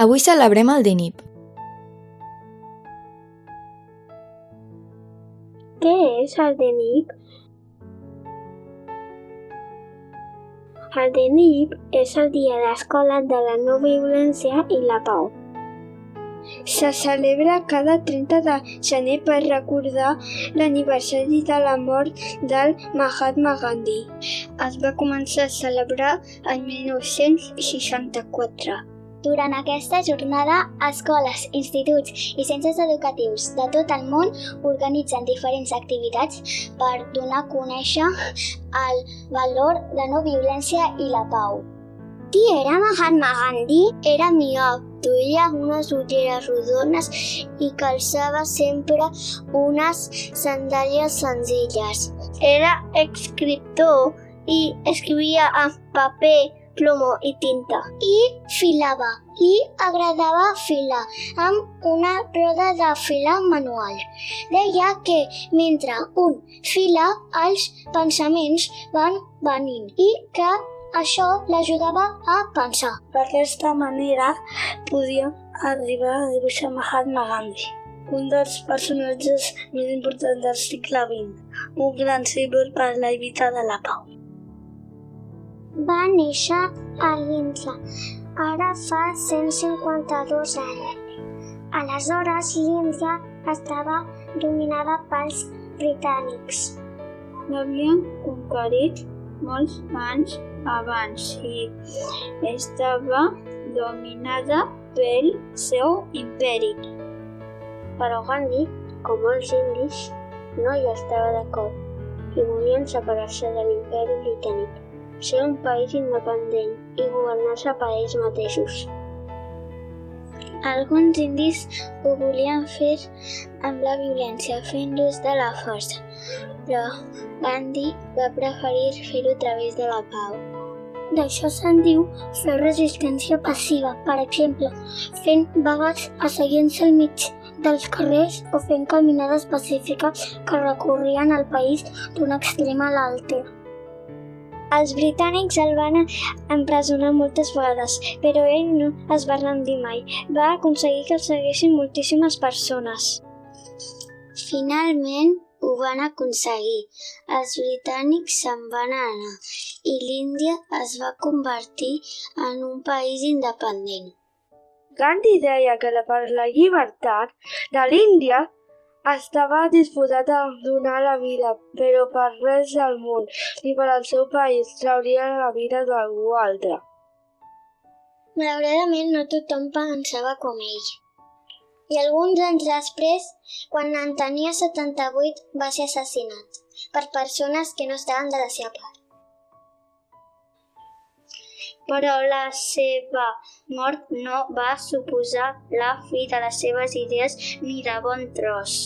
Avui celebrem el DNIP. Què és el DNIP? El DNIP és el Dia d'Escola de la No Violència i la Pau. Se celebra cada 30 de gener per recordar l'aniversari de la mort del Mahatma Gandhi. Es va començar a celebrar el 1964. Durant aquesta jornada, escoles, instituts i centres educatius de tot el món organitzen diferents activitats per donar a conèixer el valor de no violència i la pau. Qui era Mahatma Gandhi? Era miop, duia unes ulleres rodones i calçava sempre unes sandàlies senzilles. Era escriptor i escrivia amb paper, plomo i tinta. I filava. Li agradava filar amb una roda de filar manual. Deia que mentre un fila, els pensaments van venint i que això l'ajudava a pensar. D'aquesta manera podia arribar a dibuixar Mahatma Gandhi, un dels personatges més importants del segle XX, un gran símbol per la lluita de la pau. Va néixer a l'Índia, ara fa 152 anys. Aleshores, l'Índia estava dominada pels britànics. L'havien conquerit molts anys abans i estava dominada pel seu imperi. Però Gandhi, com molts indis, no hi estava d'acord i volien separar-se de l'imperi britànic, ser un país independent i governar-se per ells mateixos. Alguns indis ho volien fer amb la violència, fent ús de la força, però Gandhi va preferir fer-ho a través de la pau. D'això se'n diu fer resistència passiva, per exemple, fent vagues asseient al mig dels carrers o fent caminades pacífiques que recorrien el país d'un extrem a l'altre. Els britànics el van empresonar moltes vegades, però ell no es va rendir mai. Va aconseguir que el seguissin moltíssimes persones. Finalment, ho van aconseguir. Els britànics se'n van anar i l'Índia es va convertir en un país independent. Gandhi deia que per la llibertat de l'Índia estava disposat a donar la vida, però per res del món, ni per al seu país, trauria la vida d'algú altre. Malauradament no tothom pensava com ell. I alguns anys després, quan en tenia 78, va ser assassinat per persones que no estaven de la seva part. Però la seva mort no va suposar la fi de les seves idees ni de bon tros.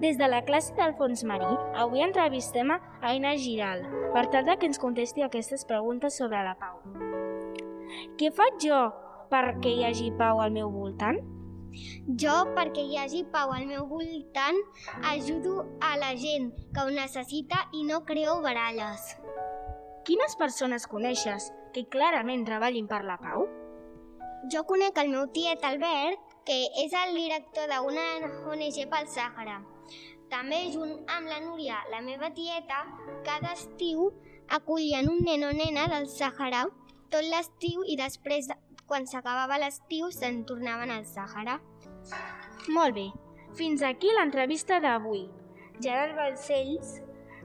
Des de la classe d'Alfons Marí, avui entrevistem a Aina Giral per tal que ens contesti aquestes preguntes sobre la pau. Què faig jo perquè hi hagi pau al meu voltant? Jo, perquè hi hagi pau al meu voltant, ajudo a la gent que ho necessita i no creo baralles. Quines persones coneixes que clarament treballin per la pau? Jo conec el meu tiet Albert, que és el director d'una ONG pel Sàhara. També, junt amb la Núria, la meva tieta, cada estiu acollien un nen o nena del Sàhara tot l'estiu i després, quan s'acabava l'estiu, se'n tornaven al Sàhara. Molt bé. Fins aquí l'entrevista d'avui. Gerard Balcells,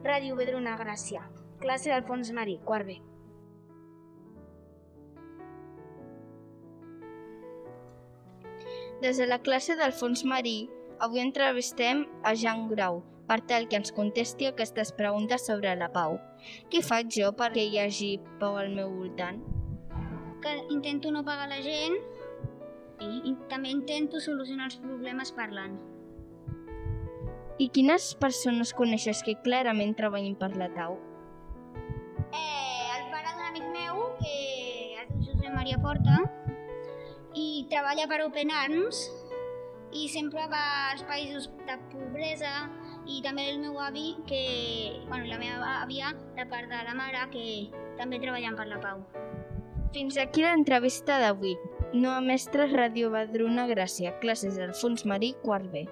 Ràdio Vedruna Gràcia. Classe d'Alfons Marí, quart B. Des de la classe d'Alfons Marí, avui entrevistem a Jean Grau per tal que ens contesti aquestes preguntes sobre la pau. Què faig jo perquè hi hagi pau al meu voltant? Que intento no pagar la gent i, i també intento solucionar els problemes parlant. I quines persones coneixes que clarament treballin per la tau? Eh, el pare d'un amic meu, que es diu Josep Maria Porta, i treballa per Open Arms i sempre va als països de pobresa i també el meu avi, que, bueno, la meva àvia, de part de la mare, que també treballen per la pau. Fins aquí l'entrevista d'avui. No a Mestres Ràdio Badruna Gràcia, classes d'Alfons Marí, quart B.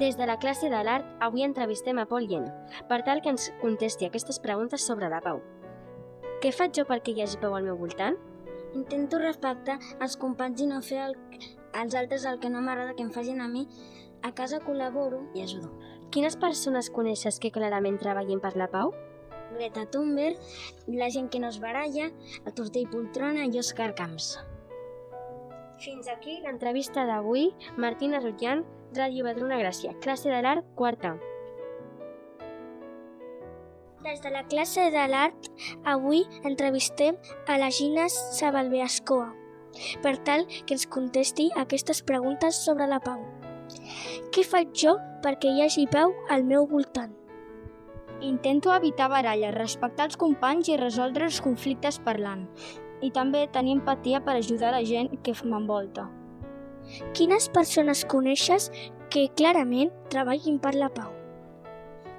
Des de la classe de l'art, avui entrevistem a Pol Llena, per tal que ens contesti aquestes preguntes sobre la pau. Què faig jo perquè hi hagi pau al meu voltant? Intento respectar els companys i no fer el, als altres el que no m'agrada que em facin a mi. A casa col·laboro i ajudo. Quines persones coneixes que clarament treballin per la pau? Greta Thunberg, la gent que no es baralla, el Tortell Poltrona i Òscar Camps. Fins aquí l'entrevista d'avui. Martina Rutjan, Ràdio Badruna Gràcia, classe de l'art, quarta. Des de la classe de l'art, avui entrevistem a la Gina Sabalbeascoa per tal que ens contesti aquestes preguntes sobre la pau. Què faig jo perquè hi hagi pau al meu voltant? Intento evitar baralles, respectar els companys i resoldre els conflictes parlant. I també tenir empatia per ajudar la gent que m'envolta. Quines persones coneixes que clarament treballin per la pau?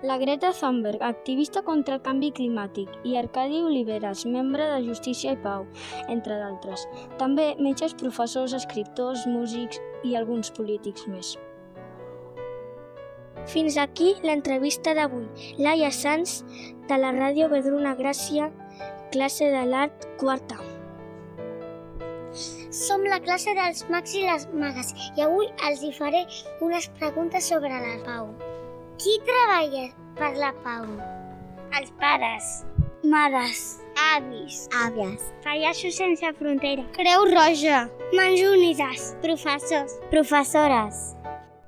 La Greta Thunberg, activista contra el canvi climàtic, i Arcadi Oliveres, membre de Justícia i Pau, entre d'altres. També metges, professors, escriptors, músics i alguns polítics més. Fins aquí l'entrevista d'avui. Laia Sanz, de la ràdio Vedruna Gràcia, classe de l'art quarta. Som la classe dels mags i les magues i avui els hi faré unes preguntes sobre la pau. Qui treballa per la pau? Els pares, mares, avis, àvies, pallassos sense frontera, Creu Roja, Mans Unides, professors, professores.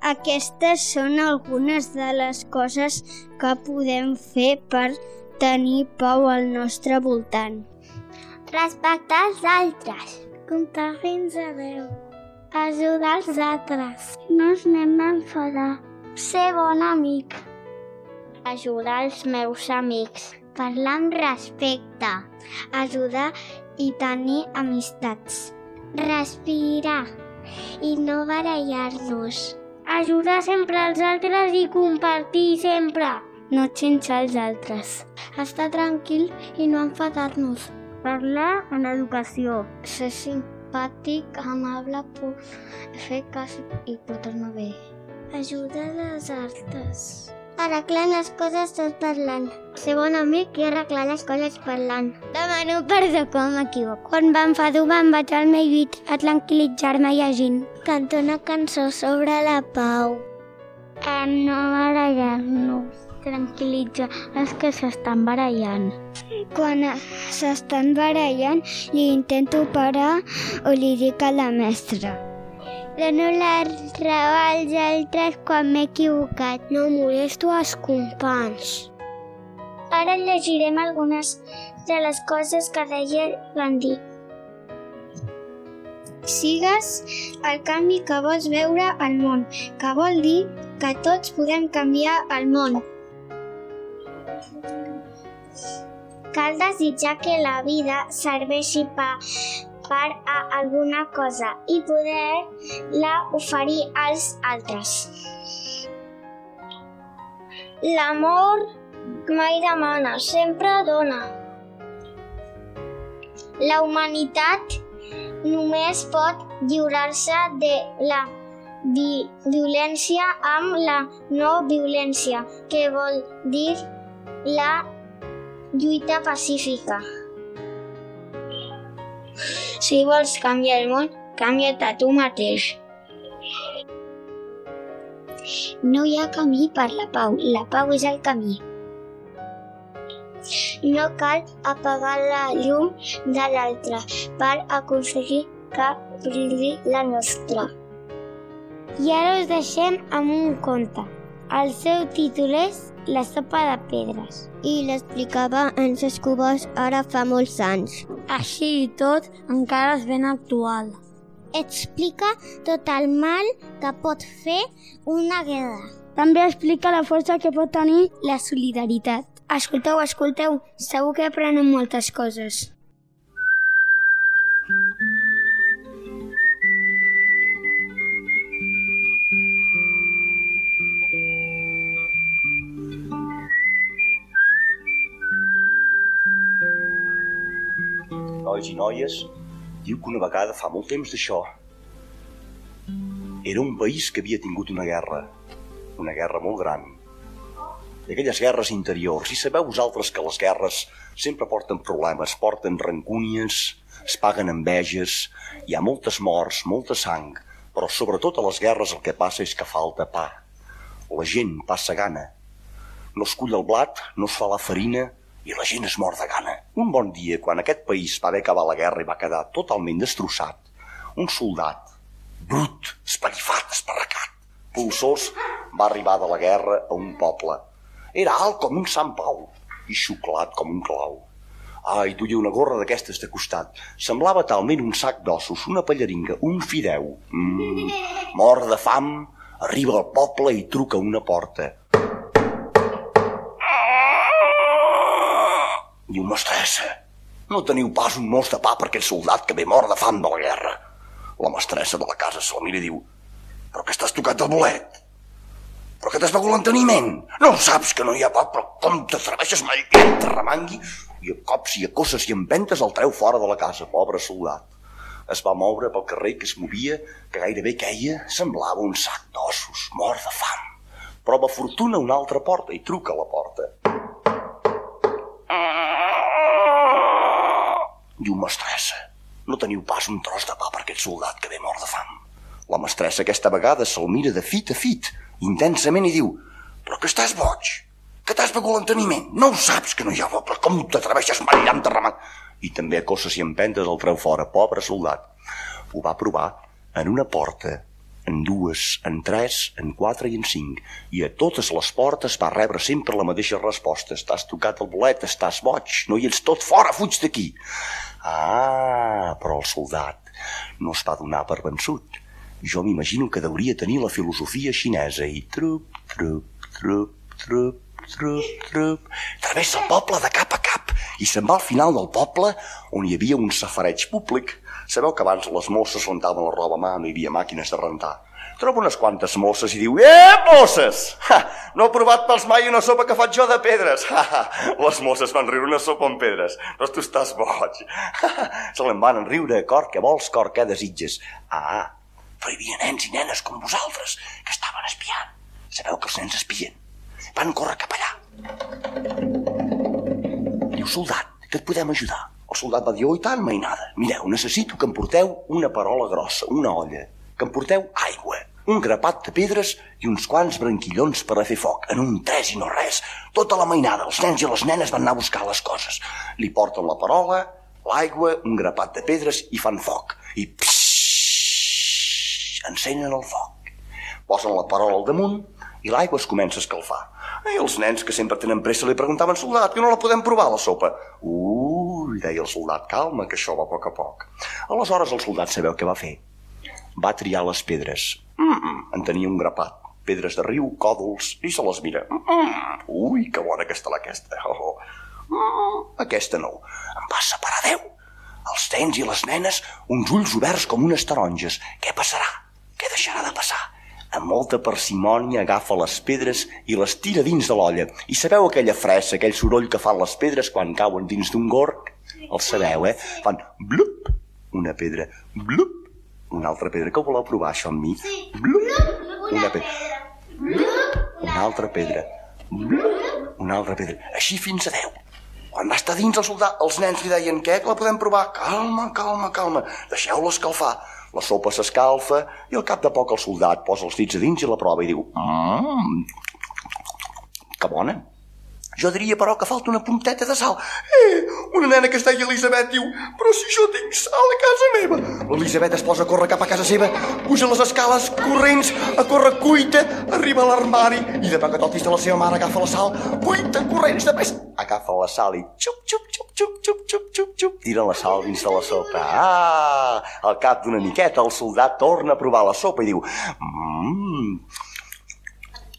Aquestes són algunes de les coses que podem fer per tenir pau al nostre voltant. Respectar els altres. Comptar fins a 10. Ajudar els altres. No ens anem a enfadar. Ser bon amic. Ajudar els meus amics. Parlar amb respecte. Ajudar i tenir amistats. Respirar i no barallar-nos. Ajudar sempre als altres i compartir sempre. No xinxar els altres. Estar tranquil i no enfadar-nos. Parlar en educació. Ser simpàtic, amable, fer cas i portar-me bé. Ajudar les altres. Arreglar les coses tot parlant. Ser bon amic i arreglar les coses parlant. Demano perdó quan m'equivoco. Quan m'enfado me'n vaig al meu llit a tranquil·litzar-me llegint. Canto una cançó sobre la pau. A no barallar-nos. Tranquil·litza els que s'estan barallant. Quan s'estan barallant, li intento parar o li dic a la mestra. Dono la raó als altres quan m'he equivocat. No molesto els companys. Ara llegirem algunes de les coses que deia Gandhi. Sigues el canvi que vols veure al món, que vol dir que tots podem canviar el món. Cal desitjar que la vida serveixi per, per a alguna cosa i poder-la oferir als altres. L'amor mai demana, sempre dona. La humanitat només pot lliurar-se de la vi violència amb la no violència, que vol dir la lluita pacífica. Si vols canviar el món, canvia't a tu mateix. No hi ha camí per la pau, la pau és el camí. No cal apagar la llum de l'altre per aconseguir que brilli la nostra. I ara us deixem amb un conte. El seu títol és La sopa de pedres. I l'explicava en Escobós ara fa molts anys. Així i tot, encara és ben actual. Explica tot el mal que pot fer una guerra. També explica la força que pot tenir la solidaritat. Escolteu, escolteu, segur que aprenem moltes coses. Nois i noies, diu que una vegada fa molt temps d'això. Era un país que havia tingut una guerra, una guerra molt gran. I aquelles guerres interiors, i sabeu vosaltres que les guerres sempre porten problemes, porten rancúnies, es paguen enveges, hi ha moltes morts, molta sang, però sobretot a les guerres el que passa és que falta pa. La gent passa gana. No es cull el blat, no es fa la farina i la gent es mor de gana. Un bon dia, quan aquest país va haver acabar la guerra i va quedar totalment destrossat, un soldat, brut, espallifat, esparracat, pulsós, va arribar de la guerra a un poble. Era alt com un Sant Pau i xuclat com un clau. Ai, duia una gorra d'aquestes de costat. Semblava talment un sac d'ossos, una pallaringa, un fideu. Mm, mort de fam, arriba al poble i truca a una porta. Diu, mestressa, no teniu pas un mos de pa per aquest soldat que ve mort de fam de la guerra. La mestressa de la casa se'l mira i diu, però que estàs tocat el bolet? Però que t'has begut l'enteniment? No saps que no hi ha pa, però com t'atreveixes mai que te remangui? I a cops i a cosses i empentes el treu fora de la casa, pobre soldat. Es va moure pel carrer que es movia, que gairebé queia, semblava un sac d'ossos, mort de fam. Prova fortuna una altra porta i truca a la porta. Diu, mestressa, no teniu pas un tros de pa per aquest soldat que ve mort de fam. La mestressa aquesta vegada se'l mira de fit a fit, intensament, i diu «Però que estàs boig? Que t'has begut l'enteniment? No ho saps que no hi ha però com t'atreveixes marillar amb terramant?» I també a cosses i empentes el treu fora, pobre soldat. Ho va provar en una porta, en dues, en tres, en quatre i en cinc. I a totes les portes va rebre sempre la mateixa resposta. Estàs tocat el bolet, estàs boig, no hi ets tot fora, fuig d'aquí. Ah, però el soldat no es va donar per vençut. Jo m'imagino que hauria tenir la filosofia xinesa i trup, trup, trup, trup, trup, trup, travessa el poble de cap a i se'n va al final del poble on hi havia un safareig públic. Sabeu que abans les mosses rentaven la roba a mà, no hi havia màquines de rentar. Troba unes quantes mosses i diu, eh, mosses! Ha, no he provat pels mai una sopa que faig jo de pedres. Ha, ha. Les mosses van riure una sopa amb pedres. Però tu estàs boig. Ha, ha. Se l'en van riure, cor, què vols, cor, què desitges? Ah, però hi havia nens i nenes com vosaltres que estaven espiant. Sabeu que els nens espien? Van córrer cap allà. Soldat, que et podem ajudar? El soldat va dir, oh, i tant, mainada. Mireu, necessito que em porteu una parola grossa, una olla, que em porteu aigua, un grapat de pedres i uns quants branquillons per a fer foc. En un tres i no res. Tota la mainada, els nens i les nenes van anar a buscar les coses. Li porten la parola, l'aigua, un grapat de pedres i fan foc. I pssst, encenen el foc. Posen la parola al damunt i l'aigua es comença a escalfar. I els nens, que sempre tenen pressa, li preguntaven, soldat, que no la podem provar, la sopa? Ui, deia el soldat, calma, que això va a poc a poc. Aleshores el soldat sabeu què va fer? Va triar les pedres. Mm -mm, en tenia un grapat. Pedres de riu, còdols, i se les mira. Mm -mm, ui, que bona que està aquesta. Oh, oh. Mm, aquesta no. Em va separar deu. Els nens i les nenes, uns ulls oberts com unes taronges. Què passarà? Què deixarà de passar? Amb molta parsimònia agafa les pedres i les tira dins de l'olla. I sabeu aquella fressa, aquell soroll que fan les pedres quan cauen dins d'un gorg? El sabeu, eh? Fan blup, una pedra, blup, una altra pedra. Que ho voleu provar, això amb mi? Blup, una pedra. Blup, una altra pedra. Blup, una altra pedra. Així fins a deu. Quan va estar dins el soldat, els nens li deien, què, que la podem provar? Calma, calma, calma, deixeu-la escalfar. La sopa s'escalfa i al cap de poc el soldat posa els dits a dins i la prova i diu mmm, que bona. Jo diria, però, que falta una punteta de sal. Eh, una nena que es deia Elisabet diu, però si jo tinc sal a casa meva. L'Elisabet es posa a córrer cap a casa seva, puja les escales corrents, a córrer cuita, arriba a l'armari i de pagatotis de la seva mare agafa la sal, cuita, corrents, de pes. Agafa la sal i xup, xup, xup, xup, xup, xup, xup, xup, tira la sal dins de la sopa. Ah! Al cap d'una miqueta el soldat torna a provar la sopa i diu, mmm,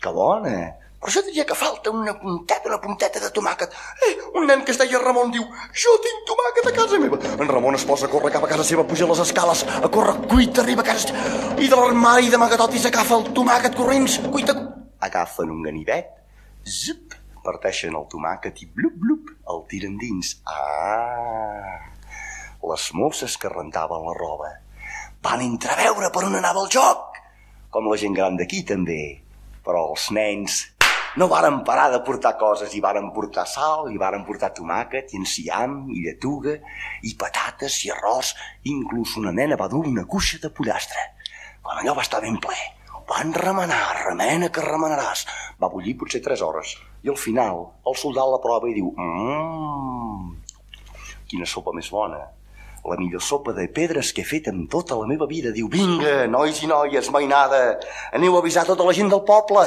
que bona. Però jo diria que falta una punteta, una punteta de tomàquet. Eh, un nen que es deia Ramon diu, jo tinc tomàquet a casa meva. En Ramon es posa a córrer cap a casa seva, puja les escales, a córrer cuita, arriba a casa... I de l'armari de magatotis agafa el tomàquet corrents, cuita... Agafen un ganivet, zup, parteixen el tomàquet i blup, blup, el tiren dins. Ah! les mosses que rentaven la roba. Van entreveure per on anava el joc, com la gent gran d'aquí també. Però els nens no varen parar de portar coses, i varen portar sal, i varen portar tomàquet, i enciam, i lletuga, i patates, i arròs, inclús una nena va dur una cuixa de pollastre. Quan allò va estar ben ple, van remenar, remena que remenaràs. Va bullir potser tres hores. I al final, el soldat la prova i diu mmm, quina sopa més bona. La millor sopa de pedres que he fet en tota la meva vida. Diu, vinga, nois i noies, mainada, aneu a avisar tota la gent del poble,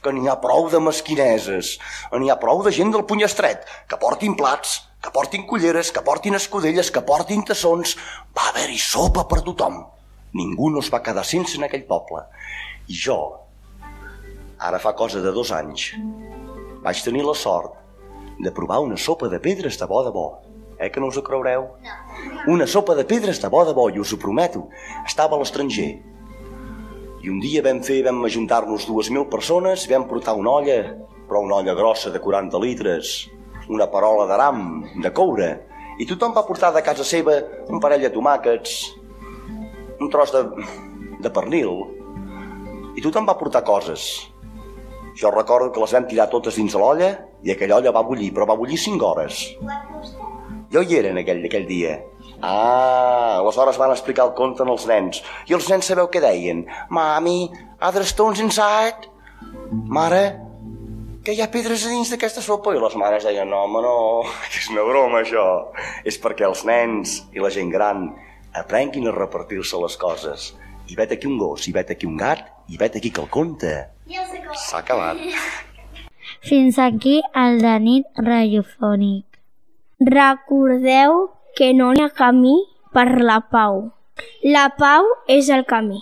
que n'hi ha prou de mesquineses, n'hi ha prou de gent del puny estret, que portin plats, que portin culleres, que portin escudelles, que portin tassons. Va haver-hi sopa per tothom. Ningú no es va quedar sense en aquell poble. I jo, ara fa cosa de dos anys, vaig tenir la sort de provar una sopa de pedres de bo de bo. Eh, que no us ho creureu? No. Una sopa de pedres de bo de bo, i us ho prometo. Estava a l'estranger. I un dia vam fer, vam ajuntar-nos dues mil persones, vam portar una olla, però una olla grossa de 40 litres, una parola d'aram, de coure, i tothom va portar de casa seva un parell de tomàquets, un tros de, de pernil, i tothom va portar coses. Jo recordo que les vam tirar totes dins l'olla i aquella olla va bullir, però va bullir 5 hores. Jo hi era en aquell, aquell dia. Ah, aleshores van explicar el conte als nens. I els nens sabeu què deien? Mami, are there stones inside? Mare, que hi ha pedres a dins d'aquesta sopa? I les mares deien, no, home, no, que és una broma, això. És perquè els nens i la gent gran aprenguin a repartir-se les coses. I vet aquí un gos, i vet aquí un gat, i vet aquí que el conte. S'ha acabat. Fins aquí el de nit radiofònic. Recordeu que no hi ha camí per la pau. La pau és el camí.